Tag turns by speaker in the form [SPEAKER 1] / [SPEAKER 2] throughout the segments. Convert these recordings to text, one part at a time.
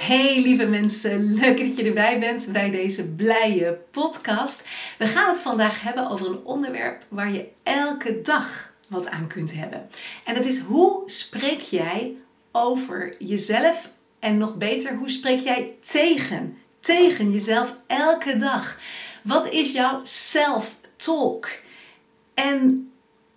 [SPEAKER 1] Hey lieve mensen, leuk dat je erbij bent bij deze blije podcast. We gaan het vandaag hebben over een onderwerp waar je elke dag wat aan kunt hebben. En dat is hoe spreek jij over jezelf en nog beter, hoe spreek jij tegen, tegen jezelf elke dag? Wat is jouw self-talk? En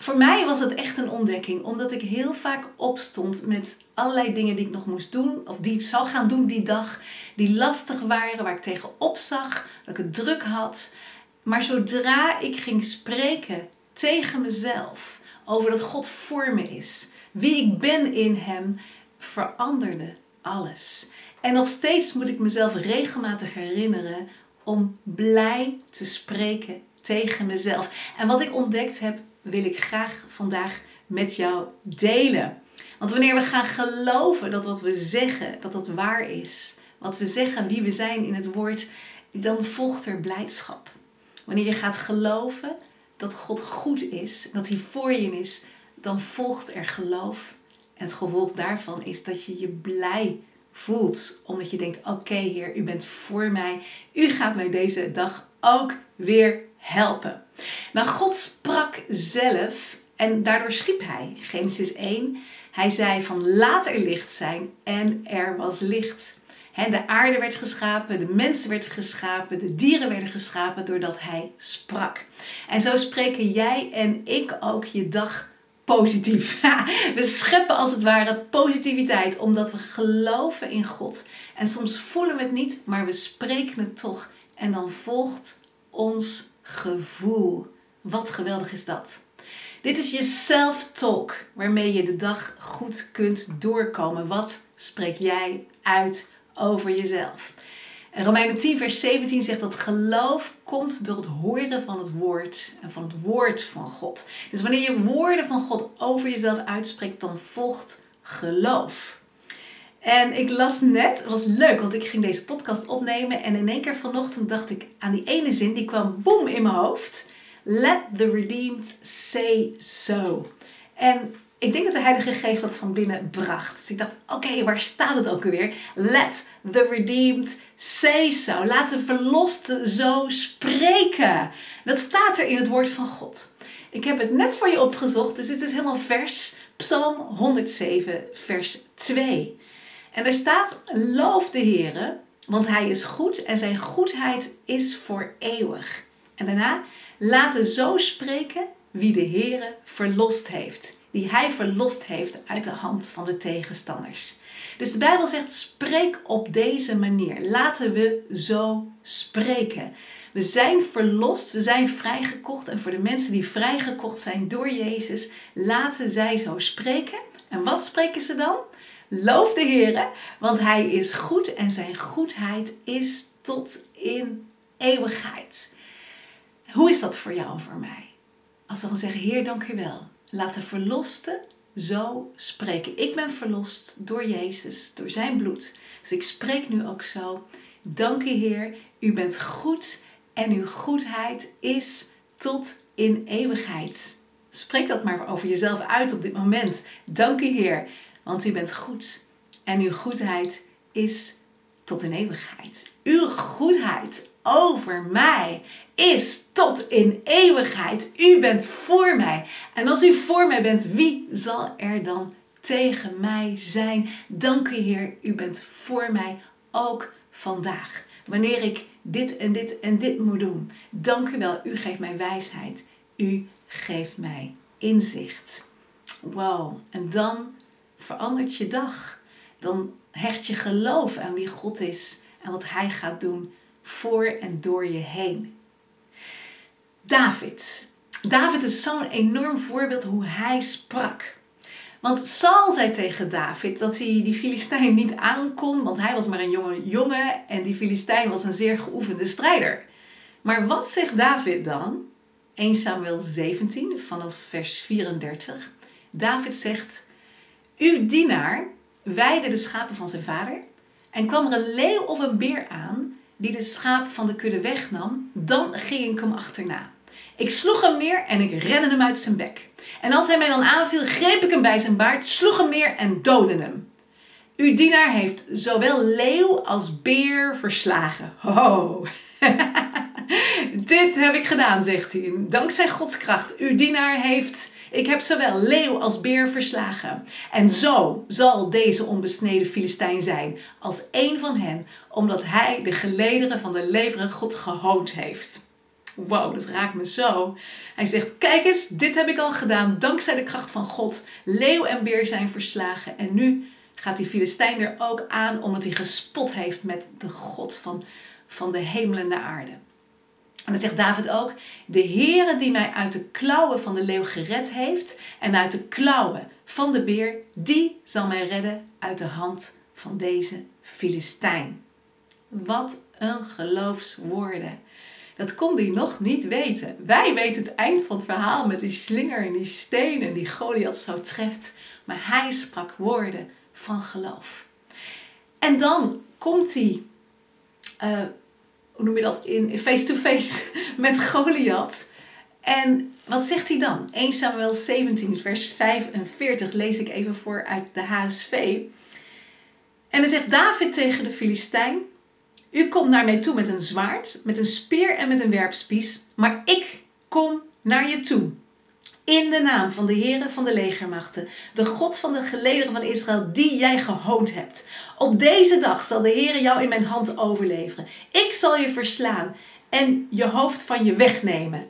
[SPEAKER 1] voor mij was het echt een ontdekking, omdat ik heel vaak opstond met allerlei dingen die ik nog moest doen, of die ik zou gaan doen die dag, die lastig waren, waar ik tegen opzag, dat ik het druk had. Maar zodra ik ging spreken tegen mezelf over dat God voor me is, wie ik ben in Hem, veranderde alles. En nog steeds moet ik mezelf regelmatig herinneren om blij te spreken tegen mezelf. En wat ik ontdekt heb, wil ik graag vandaag met jou delen. Want wanneer we gaan geloven dat wat we zeggen, dat dat waar is, wat we zeggen, wie we zijn in het woord, dan volgt er blijdschap. Wanneer je gaat geloven dat God goed is, dat Hij voor je is, dan volgt er geloof. En het gevolg daarvan is dat je je blij voelt, omdat je denkt: Oké, Heer, u bent voor mij. U gaat mij deze dag ook weer helpen. Nou, God sprak zelf en daardoor schiep hij. Genesis 1. Hij zei van laat er licht zijn en er was licht. de aarde werd geschapen, de mensen werden geschapen, de dieren werden geschapen doordat hij sprak. En zo spreken jij en ik ook je dag positief. We scheppen als het ware positiviteit omdat we geloven in God. En soms voelen we het niet, maar we spreken het toch. En dan volgt ons gevoel. Wat geweldig is dat? Dit is je self-talk waarmee je de dag goed kunt doorkomen. Wat spreek jij uit over jezelf? En Romeinen 10, vers 17 zegt dat geloof komt door het horen van het woord en van het woord van God. Dus wanneer je woorden van God over jezelf uitspreekt, dan volgt geloof. En ik las net, het was leuk, want ik ging deze podcast opnemen en in één keer vanochtend dacht ik aan die ene zin, die kwam boem in mijn hoofd. Let the redeemed say so. En ik denk dat de Heilige Geest dat van binnen bracht. Dus ik dacht, oké, waar staat het ook alweer? Let the redeemed say so. Laat de verloste zo spreken. Dat staat er in het woord van God. Ik heb het net voor je opgezocht, dus dit is helemaal vers Psalm 107, vers 2. En er staat: Loof de Heer, want Hij is goed en Zijn goedheid is voor eeuwig. En daarna: Laten zo spreken wie de Heer verlost heeft. Die Hij verlost heeft uit de hand van de tegenstanders. Dus de Bijbel zegt: spreek op deze manier. Laten we zo spreken. We zijn verlost, we zijn vrijgekocht. En voor de mensen die vrijgekocht zijn door Jezus, laten zij zo spreken. En wat spreken ze dan? Loof de Heer, want Hij is goed en Zijn goedheid is tot in eeuwigheid. Hoe is dat voor jou en voor mij? Als we dan zeggen, Heer, dank u wel. Laat de verloste zo spreken. Ik ben verlost door Jezus, door Zijn bloed. Dus ik spreek nu ook zo. Dank u, Heer. U bent goed en uw goedheid is tot in eeuwigheid. Spreek dat maar over jezelf uit op dit moment. Dank u, Heer want u bent goed en uw goedheid is tot in eeuwigheid. Uw goedheid over mij is tot in eeuwigheid. U bent voor mij. En als u voor mij bent, wie zal er dan tegen mij zijn? Dank u Heer, u bent voor mij ook vandaag. Wanneer ik dit en dit en dit moet doen. Dank u wel, u geeft mij wijsheid. U geeft mij inzicht. Wow, en dan verandert je dag. Dan hecht je geloof aan wie God is en wat Hij gaat doen voor en door je heen. David. David is zo'n enorm voorbeeld hoe hij sprak. Want Saul zei tegen David dat hij die Filistijn niet aankon, want hij was maar een jonge jongen en die Filistijn was een zeer geoefende strijder. Maar wat zegt David dan? 1 Samuel 17 vanaf vers 34. David zegt: Uw dienaar weide de schapen van zijn vader en kwam er een leeuw of een beer aan die de schaap van de kudde wegnam, dan ging ik hem achterna. Ik sloeg hem neer en ik redde hem uit zijn bek. En als hij mij dan aanviel, greep ik hem bij zijn baard, sloeg hem neer en doodde hem. Uw dienaar heeft zowel leeuw als beer verslagen. Ho! Dit heb ik gedaan, zegt hij. Dankzij Gods kracht. Uw dienaar heeft, ik heb zowel leeuw als beer verslagen. En zo zal deze onbesneden Filistijn zijn als een van hen, omdat hij de gelederen van de leveren God gehoond heeft. Wow, dat raakt me zo. Hij zegt: Kijk eens, dit heb ik al gedaan. Dankzij de kracht van God. Leeuw en beer zijn verslagen. En nu gaat die Filistijn er ook aan omdat hij gespot heeft met de God van, van de hemel en de aarde. En dan zegt David ook: De Heere die mij uit de klauwen van de leeuw gered heeft en uit de klauwen van de beer, die zal mij redden uit de hand van deze Filistijn. Wat een geloofswoorden. Dat kon hij nog niet weten. Wij weten het eind van het verhaal met die slinger en die stenen die Goliath zo treft. Maar hij sprak woorden van geloof. En dan komt hij, uh, hoe noem je dat, in face-to-face met Goliath. En wat zegt hij dan? 1 Samuel 17, vers 45 lees ik even voor uit de HSV. En dan zegt David tegen de Filistijn: U komt naar mij toe met een zwaard, met een speer en met een werpspies, maar ik kom naar je toe. In de naam van de Heere van de legermachten, de God van de gelederen van Israël, die jij gehoond hebt. Op deze dag zal de Heere jou in mijn hand overleveren. Ik zal je verslaan en je hoofd van je wegnemen.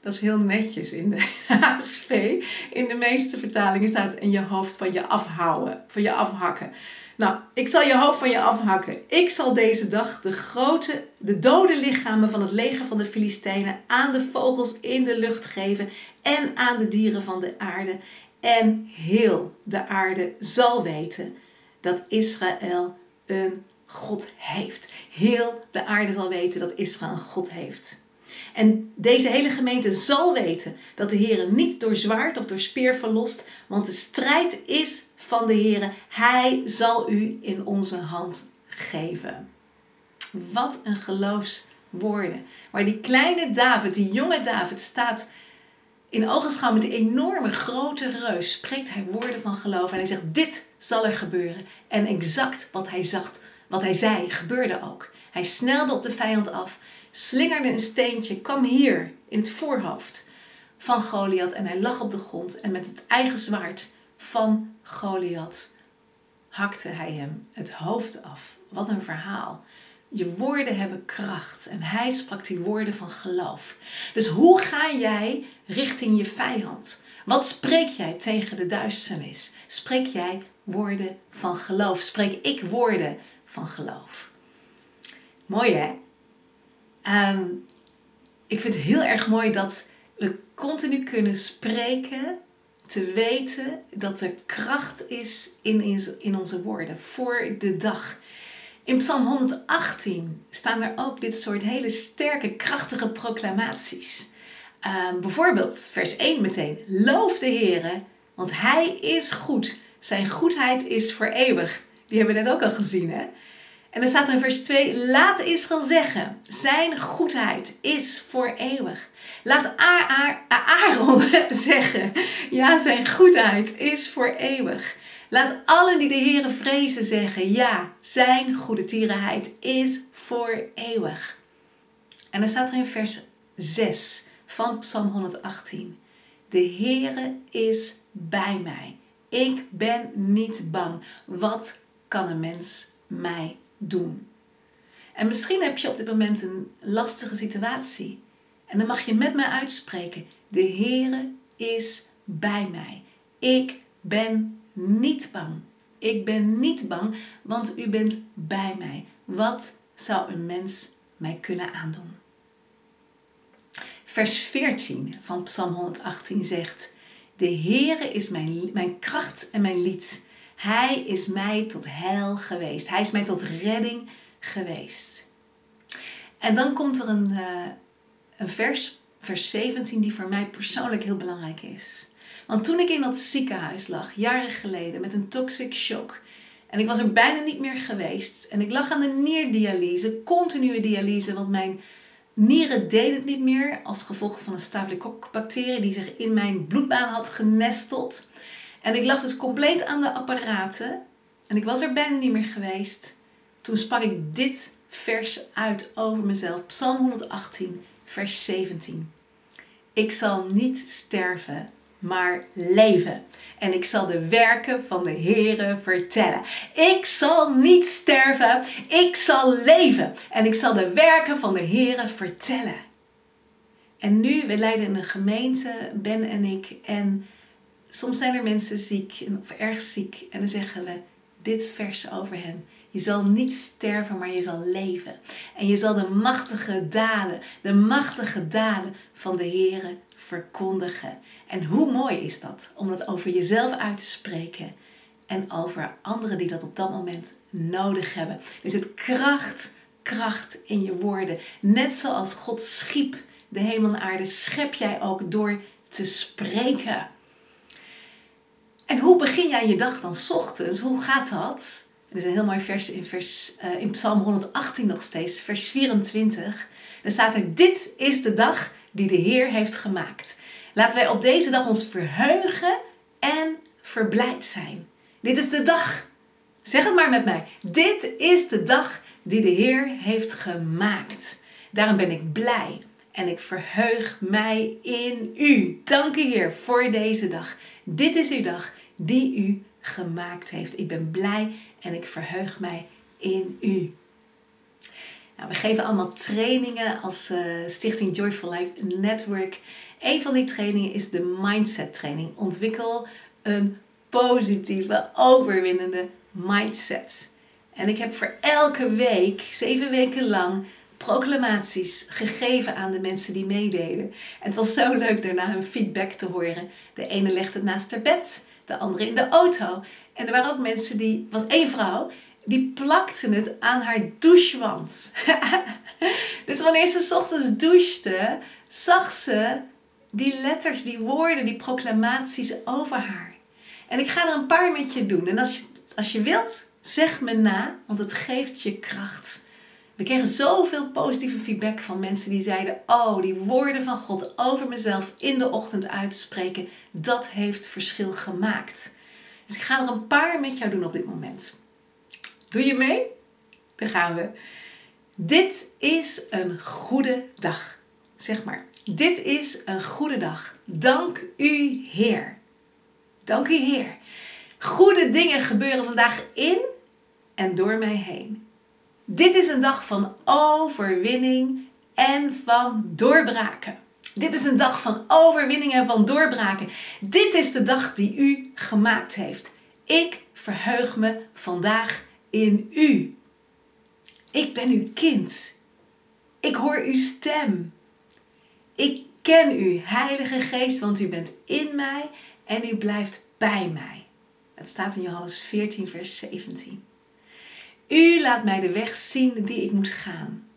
[SPEAKER 1] Dat is heel netjes in de HSV. In de meeste vertalingen staat en je hoofd van je afhouden, van je afhakken. Nou, ik zal je hoofd van je afhakken. Ik zal deze dag de grote, de dode lichamen van het leger van de Filistijnen aan de vogels in de lucht geven en aan de dieren van de aarde. En heel de aarde zal weten dat Israël een God heeft. Heel de aarde zal weten dat Israël een God heeft. En deze hele gemeente zal weten dat de Heer niet door zwaard of door speer verlost, want de strijd is van de Heer. Hij zal u in onze hand geven. Wat een geloofswoorden. Waar die kleine David, die jonge David, staat in ogenschouw met die enorme grote reus, spreekt hij woorden van geloof. En hij zegt: Dit zal er gebeuren. En exact wat hij zag, wat hij zei, gebeurde ook. Hij snelde op de vijand af, slingerde een steentje, kwam hier in het voorhoofd van Goliath en hij lag op de grond en met het eigen zwaard van Goliath hakte hij hem het hoofd af. Wat een verhaal. Je woorden hebben kracht en hij sprak die woorden van geloof. Dus hoe ga jij richting je vijand? Wat spreek jij tegen de duisternis? Spreek jij woorden van geloof? Spreek ik woorden van geloof? Mooi hè? Ehm, ik vind het heel erg mooi dat we continu kunnen spreken te weten dat er kracht is in, in onze woorden voor de dag. In Psalm 118 staan er ook dit soort hele sterke, krachtige proclamaties. Ehm, bijvoorbeeld vers 1 meteen. Loof de Heer, want Hij is goed. Zijn goedheid is voor eeuwig. Die hebben we net ook al gezien, hè? En dan staat er in vers 2: Laat Israël zeggen: Zijn goedheid is voor eeuwig. Laat Aaron zeggen: Ja, zijn goedheid is voor eeuwig. Laat allen die de Heere vrezen zeggen: Ja, zijn goede tierenheid is voor eeuwig. En dan staat er in vers 6 van Psalm 118: De Heere is bij mij. Ik ben niet bang. Wat kan een mens mij doen? En misschien heb je op dit moment een lastige situatie. En dan mag je met mij uitspreken: De Heere is bij mij. Ik ben niet bang. Ik ben niet bang, want u bent bij mij. Wat zou een mens mij kunnen aandoen? Vers 14 van Psalm 118 zegt: De Heere is mijn, mijn kracht en mijn lied. Hij is mij tot heil geweest. Hij is mij tot redding geweest. En dan komt er een, uh, een vers, vers 17, die voor mij persoonlijk heel belangrijk is. Want toen ik in dat ziekenhuis lag, jaren geleden, met een toxic shock. En ik was er bijna niet meer geweest. En ik lag aan de nierdialyse, continue dialyse, want mijn nieren deden het niet meer als gevolg van een staphylococcus-bacterie die zich in mijn bloedbaan had genesteld. En ik lag dus compleet aan de apparaten en ik was er bijna niet meer geweest. Toen sprak ik dit vers uit over mezelf. Psalm 118, vers 17. Ik zal niet sterven, maar leven. En ik zal de werken van de Heere vertellen. Ik zal niet sterven, ik zal leven. En ik zal de werken van de Heere vertellen. En nu, we leiden een gemeente, Ben en ik. En soms zijn er mensen ziek of erg ziek. En dan zeggen we dit vers over hen. Je zal niet sterven, maar je zal leven. En je zal de machtige daden, de machtige daden van de Heere verkondigen. En hoe mooi is dat om dat over jezelf uit te spreken en over anderen die dat op dat moment nodig hebben. Er zit kracht, kracht in je woorden. Net zoals God schiep de hemel en aarde, schep jij ook door te spreken. En hoe begin jij je dag dan ochtends? Hoe gaat dat? Er is een heel mooi vers in, vers, uh, in Psalm 118 nog steeds, vers 24. Daar staat er: Dit is de dag die de Heer heeft gemaakt. Laten wij op deze dag ons verheugen en verblijd zijn. Dit is de dag. Zeg het maar met mij. Dit is de dag die de Heer heeft gemaakt. Daarom ben ik blij en ik verheug mij in u. Dank u Heer voor deze dag. Dit is uw dag die u gemaakt heeft. Ik ben blij en ik verheug mij in u. Nou, we geven allemaal trainingen als uh, Stichting Joyful Life Network. Een van die trainingen is de mindset training. Ontwikkel een positieve, overwinnende mindset. En ik heb voor elke week, zeven weken lang, proclamaties gegeven aan de mensen die meededen. En het was zo leuk daarna hun feedback te horen. De ene legde het naast haar bed, de andere in de auto. En er waren ook mensen die, was één vrouw, die plakte het aan haar douchewand. dus wanneer ze ochtends douchte, zag ze die letters, die woorden, die proclamaties over haar. En ik ga er een paar met je doen. En als je, als je wilt, zeg me na, want het geeft je kracht. We kregen zoveel positieve feedback van mensen die zeiden: Oh, die woorden van God over mezelf in de ochtend uitspreken, dat heeft verschil gemaakt. Dus ik ga er een paar met jou doen op dit moment. Doe je mee? Daar gaan we. Dit is een goede dag. Zeg maar, dit is een goede dag. Dank u, Heer. Dank u, Heer. Goede dingen gebeuren vandaag in en door mij heen. Dit is een dag van overwinning en van doorbraken. Dit is een dag van overwinning en van doorbraken. Dit is de dag die u gemaakt heeft. Ik verheug me vandaag in u. Ik ben uw kind. Ik hoor uw stem. Ik ken u, Heilige Geest, want u bent in mij en u blijft bij mij. Het staat in Johannes 14, vers 17. U laat mij de weg zien die ik moet gaan.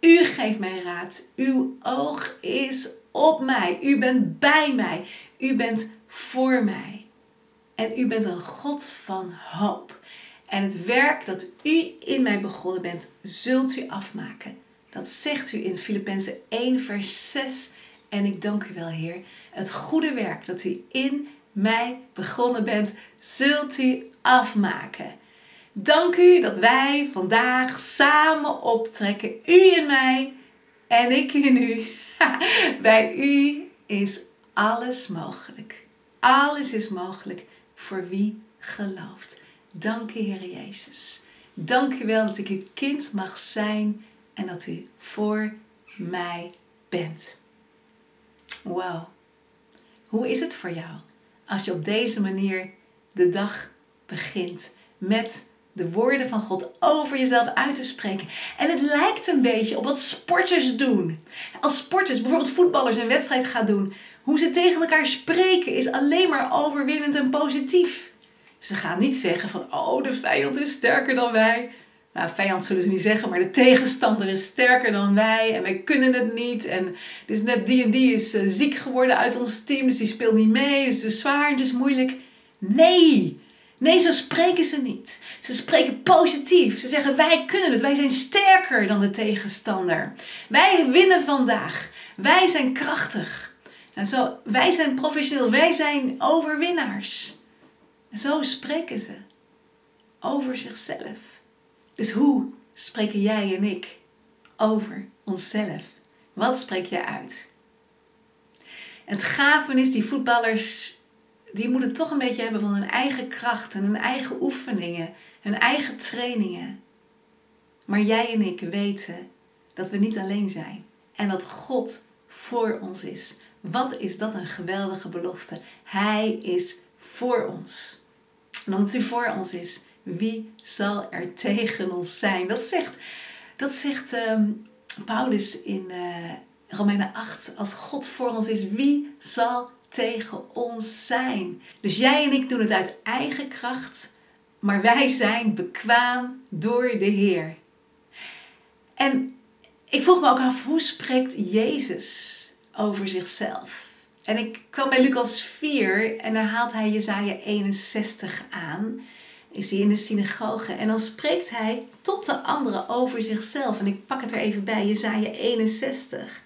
[SPEAKER 1] U geeft mij raad. Uw oog is op mij. U bent bij mij. U bent voor mij. En u bent een God van hoop. En het werk dat u in mij begonnen bent, zult u afmaken. Dat zegt u in Filippenzen 1, vers 6. En ik dank u wel, Heer. Het goede werk dat u in mij begonnen bent, zult u afmaken. Dank u dat wij vandaag samen optrekken. U in mij en ik in u. Bij u is alles mogelijk. Alles is mogelijk voor wie gelooft. Dank u, Heer Jezus. Dank u wel dat ik uw kind mag zijn en dat u voor mij bent. Wow. Hoe is het voor jou als je op deze manier de dag begint met de woorden van God over jezelf uit te spreken. En het lijkt een beetje op wat sporters doen. Als sporters, bijvoorbeeld voetballers, een wedstrijd gaan doen, hoe ze tegen elkaar spreken is alleen maar overwinnend en positief. Ze gaan niet zeggen van, oh, de vijand is sterker dan wij. nou, vijand zullen ze niet zeggen, maar de tegenstander is sterker dan wij en wij kunnen het niet. En dus net die en die is eh, ziek geworden uit ons team, dus die speelt niet mee, dus het is zwaar, het is moeilijk. Nee, nee, zo spreken ze niet. Ze spreken positief. Ze zeggen wij kunnen het, wij zijn sterker dan de tegenstander. Wij winnen vandaag, wij zijn krachtig. En zo, wij zijn professioneel, wij zijn overwinnaars. En zo spreken ze over zichzelf. Dus hoe spreken jij en ik over onszelf? Wat spreek jij uit? Het gave is, die voetballers, die moeten toch een beetje hebben van hun eigen krachten, hun eigen oefeningen, hun eigen trainingen. Maar jij en ik weten dat we niet alleen zijn en dat God voor ons is. Wat is dat een geweldige belofte? Hij is voor ons. En omdat hij voor ons is, wie zal er tegen ons zijn? Dat zegt, dat zegt ehm, Paulus in uh, Romeinen 8. Als God voor ons is, wie zal tegen ons zijn? Dus jij en ik doen het uit eigen kracht, maar wij zijn bekwaam door de Heer. En ik vroeg me ook af, hoe spreekt Jezus over zichzelf? En ik kwam bij Lucas 4 en dan haalt hij Jezaja 61 aan is hij in de synagoge. En dan spreekt hij tot de anderen over zichzelf. En ik pak het er even bij, Jezaja 61.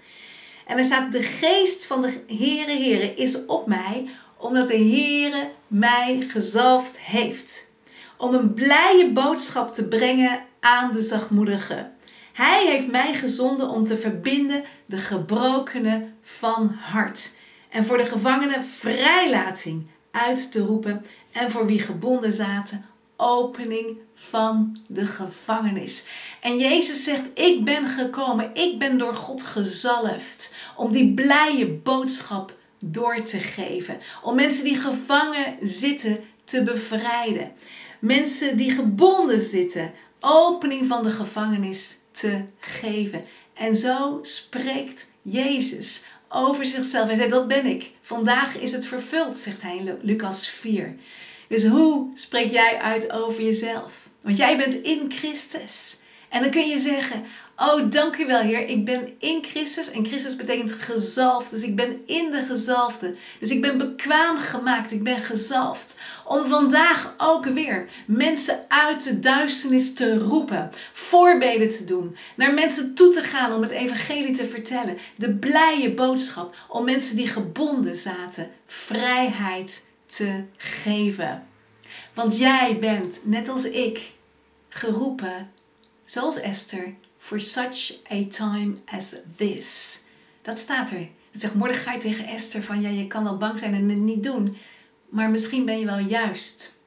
[SPEAKER 1] En er staat, de geest van de Heere Heere is op mij, omdat de Heere mij gezalfd heeft. Om een blije boodschap te brengen aan de zachtmoedigen. Hij heeft mij gezonden om te verbinden de gebrokenen van hart. En voor de gevangenen vrijlating uit te roepen. En voor wie gebonden zaten opening van de gevangenis. En Jezus zegt: Ik ben gekomen, ik ben door God gezalfd om die blije boodschap door te geven. Om mensen die gevangen zitten te bevrijden. Mensen die gebonden zitten, opening van de gevangenis te geven. En zo spreekt Jezus over zichzelf. Hij zei: Dat ben ik. Vandaag is het vervuld, zegt hij in Lucas 4. Dus hoe spreek jij uit over jezelf? Want jij bent in Christus. En dan kun je zeggen: Oh, dank u wel, Heer. Ik ben in Christus. En Christus betekent gezalfd. Dus ik ben in de gezalfde. Dus ik ben bekwaam gemaakt. Ik ben gezalfd. Om vandaag ook weer mensen uit de duisternis te roepen. Voorbeden te doen. Naar mensen toe te gaan om het evangelie te vertellen. De blije boodschap. Om mensen die gebonden zaten. Vrijheid te geven. Want jij bent, net als ik, geroepen, zoals Esther, for such a time as this. Dat staat er. Het zegt Mordechai tegen Esther van ja, je kan wel bang zijn en het niet doen, maar misschien ben je wel juist,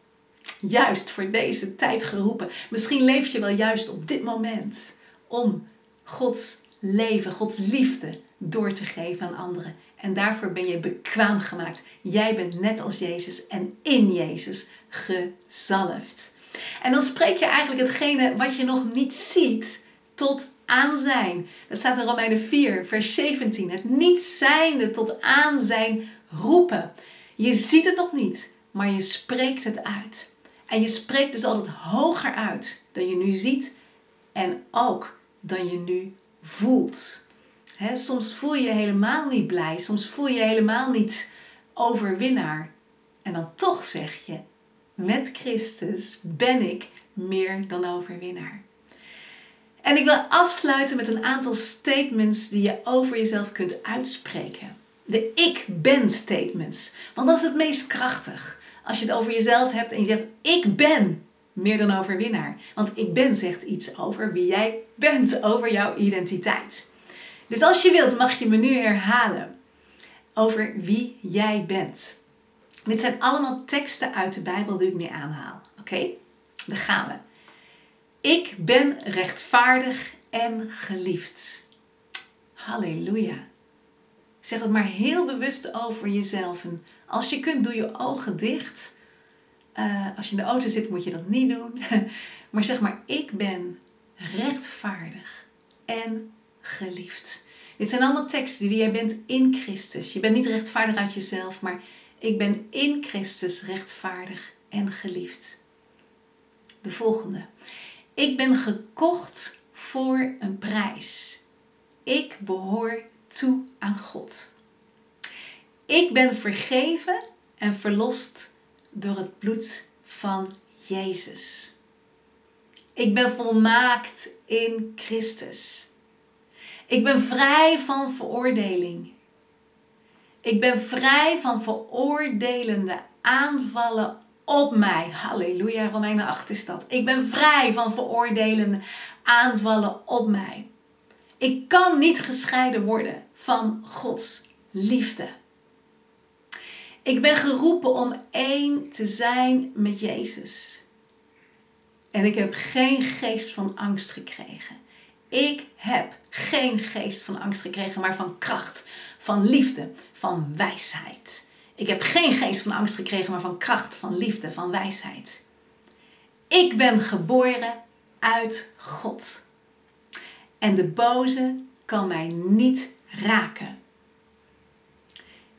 [SPEAKER 1] juist voor deze tijd geroepen. Misschien leef je wel juist op dit moment om Gods leven, Gods liefde door te geven aan anderen. En daarvoor ben je bekwaam gemaakt. Jij bent net als Jezus en in Jezus gezalfd. En dan spreek je eigenlijk hetgene wat je nog niet ziet tot aanzijn. Dat staat in Romeinen 4, vers 17. Het niet zijnde tot aanzijn roepen. Je ziet het nog niet, maar je spreekt het uit. En je spreekt dus altijd hoger uit dan je nu ziet en ook dan je nu voelt soms voel je je helemaal niet blij, soms voel je je helemaal niet overwinnaar. En dan toch zeg je, met Christus ben ik meer dan overwinnaar. En ik wil afsluiten met een aantal statements die je over jezelf kunt uitspreken. De ik ben statements. Want dat is het meest krachtig. Als je het over jezelf hebt en je zegt ik ben meer dan overwinnaar. Want ik ben zegt iets over wie jij bent, over jouw identiteit. Dus als je wilt, mag je me nu herhalen over wie jij bent. Dit zijn allemaal teksten uit de Bijbel die ik nu aanhaal. Oké? Okay? Daar gaan we. Ik ben rechtvaardig en geliefd. Halleluja. Zeg het maar heel bewust over jezelf. En als je kunt, doe je ogen dicht. Uh, als je in de auto zit, moet je dat niet doen. maar zeg maar, ik ben rechtvaardig en geliefd. Dit zijn allemaal teksten die jij bent in Christus. Je bent niet rechtvaardig uit jezelf, maar ik ben in Christus rechtvaardig en geliefd. De volgende.
[SPEAKER 2] Ik ben gekocht voor een prijs. Ik behoor toe aan God. Ik ben vergeven en verlost door het bloed van Jezus. Ik ben volmaakt in Christus. Ik ben vrij van veroordeling. Ik ben vrij van veroordelende aanvallen op mij. Halleluja, Romeinen 8 is dat. Ik ben vrij van veroordelende aanvallen op mij. Ik kan niet gescheiden worden van Gods liefde. Ik ben geroepen om één te zijn met Jezus. En ik heb geen geest van angst gekregen. Ik heb geen geest van angst gekregen, maar van kracht, van liefde, van wijsheid. Ik heb geen geest van angst gekregen, maar van kracht, van liefde, van wijsheid. Ik ben geboren uit God. En de boze kan mij niet raken.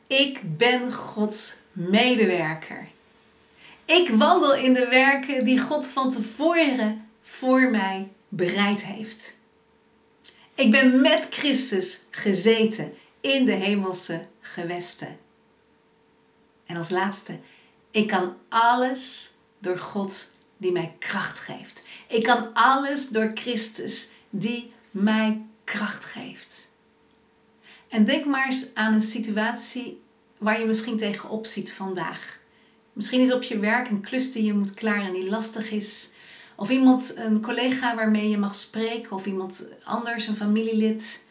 [SPEAKER 2] Ik ben Gods medewerker. Ik wandel in de werken die God van tevoren voor mij bereid heeft. Ik ben met Christus gezeten in de hemelse gewesten. En als laatste, ik kan alles door God die mij kracht geeft. Ik kan alles door Christus die mij kracht geeft. En denk maar eens aan een situatie waar je misschien tegenop ziet vandaag. Misschien is op je werk een klus die je moet klaren die lastig is. Of iemand, een collega waarmee je mag spreken. Of iemand anders, een familielid.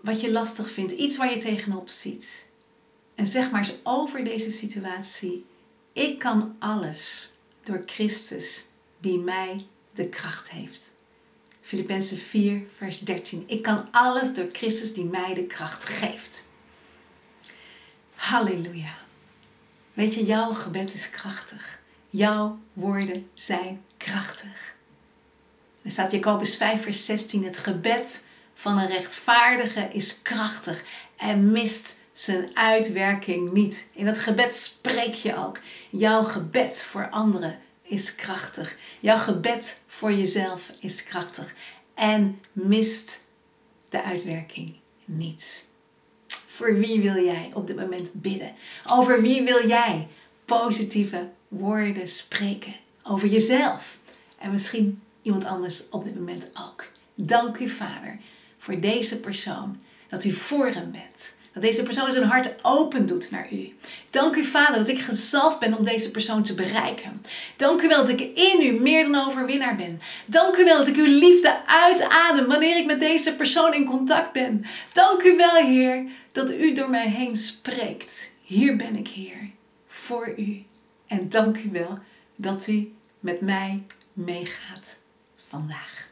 [SPEAKER 2] Wat je lastig vindt. Iets waar je tegenop ziet. En zeg maar eens over deze situatie. Ik kan alles door Christus die mij de kracht heeft. Filippenzen 4, vers 13. Ik kan alles door Christus die mij de kracht geeft. Halleluja. Weet je, jouw gebed is krachtig. Jouw woorden zijn krachtig. Er staat Jacobus 5, vers 16. Het gebed van een rechtvaardige is krachtig en mist zijn uitwerking niet. In dat gebed spreek je ook. Jouw gebed voor anderen is krachtig. Jouw gebed voor jezelf is krachtig en mist de uitwerking niet. Voor wie wil jij op dit moment bidden? Over wie wil jij positieve woorden spreken? Over jezelf en misschien iemand anders op dit moment ook. Dank u, Vader, voor deze persoon, dat u voor hem bent. Dat deze persoon zijn hart open doet naar u. Dank u, Vader, dat ik gezalfd ben om deze persoon te bereiken. Dank u wel dat ik in u meer dan overwinnaar ben. Dank u wel dat ik uw liefde uitadem wanneer ik met deze persoon in contact ben. Dank u wel, Heer, dat u door mij heen spreekt. Hier ben ik, Heer, voor u. En dank u wel dat u met mij meegaat vandaag.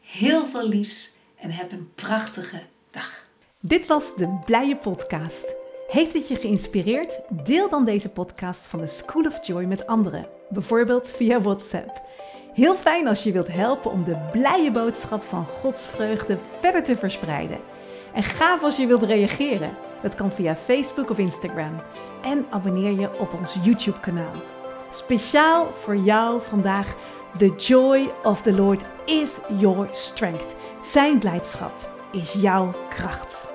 [SPEAKER 2] Heel veel liefs en heb een prachtige dag.
[SPEAKER 1] Dit was de Blije Podcast. Heeft het je geïnspireerd? Deel dan deze podcast van de School of Joy met anderen, bijvoorbeeld via WhatsApp. Heel fijn als je wilt helpen om de blije boodschap van Gods vreugde verder te verspreiden. En gaaf als je wilt reageren. Dat kan via Facebook of Instagram. En abonneer je op ons YouTube-kanaal. Speciaal voor jou vandaag: The joy of the Lord is your strength. Zijn blijdschap is jouw kracht.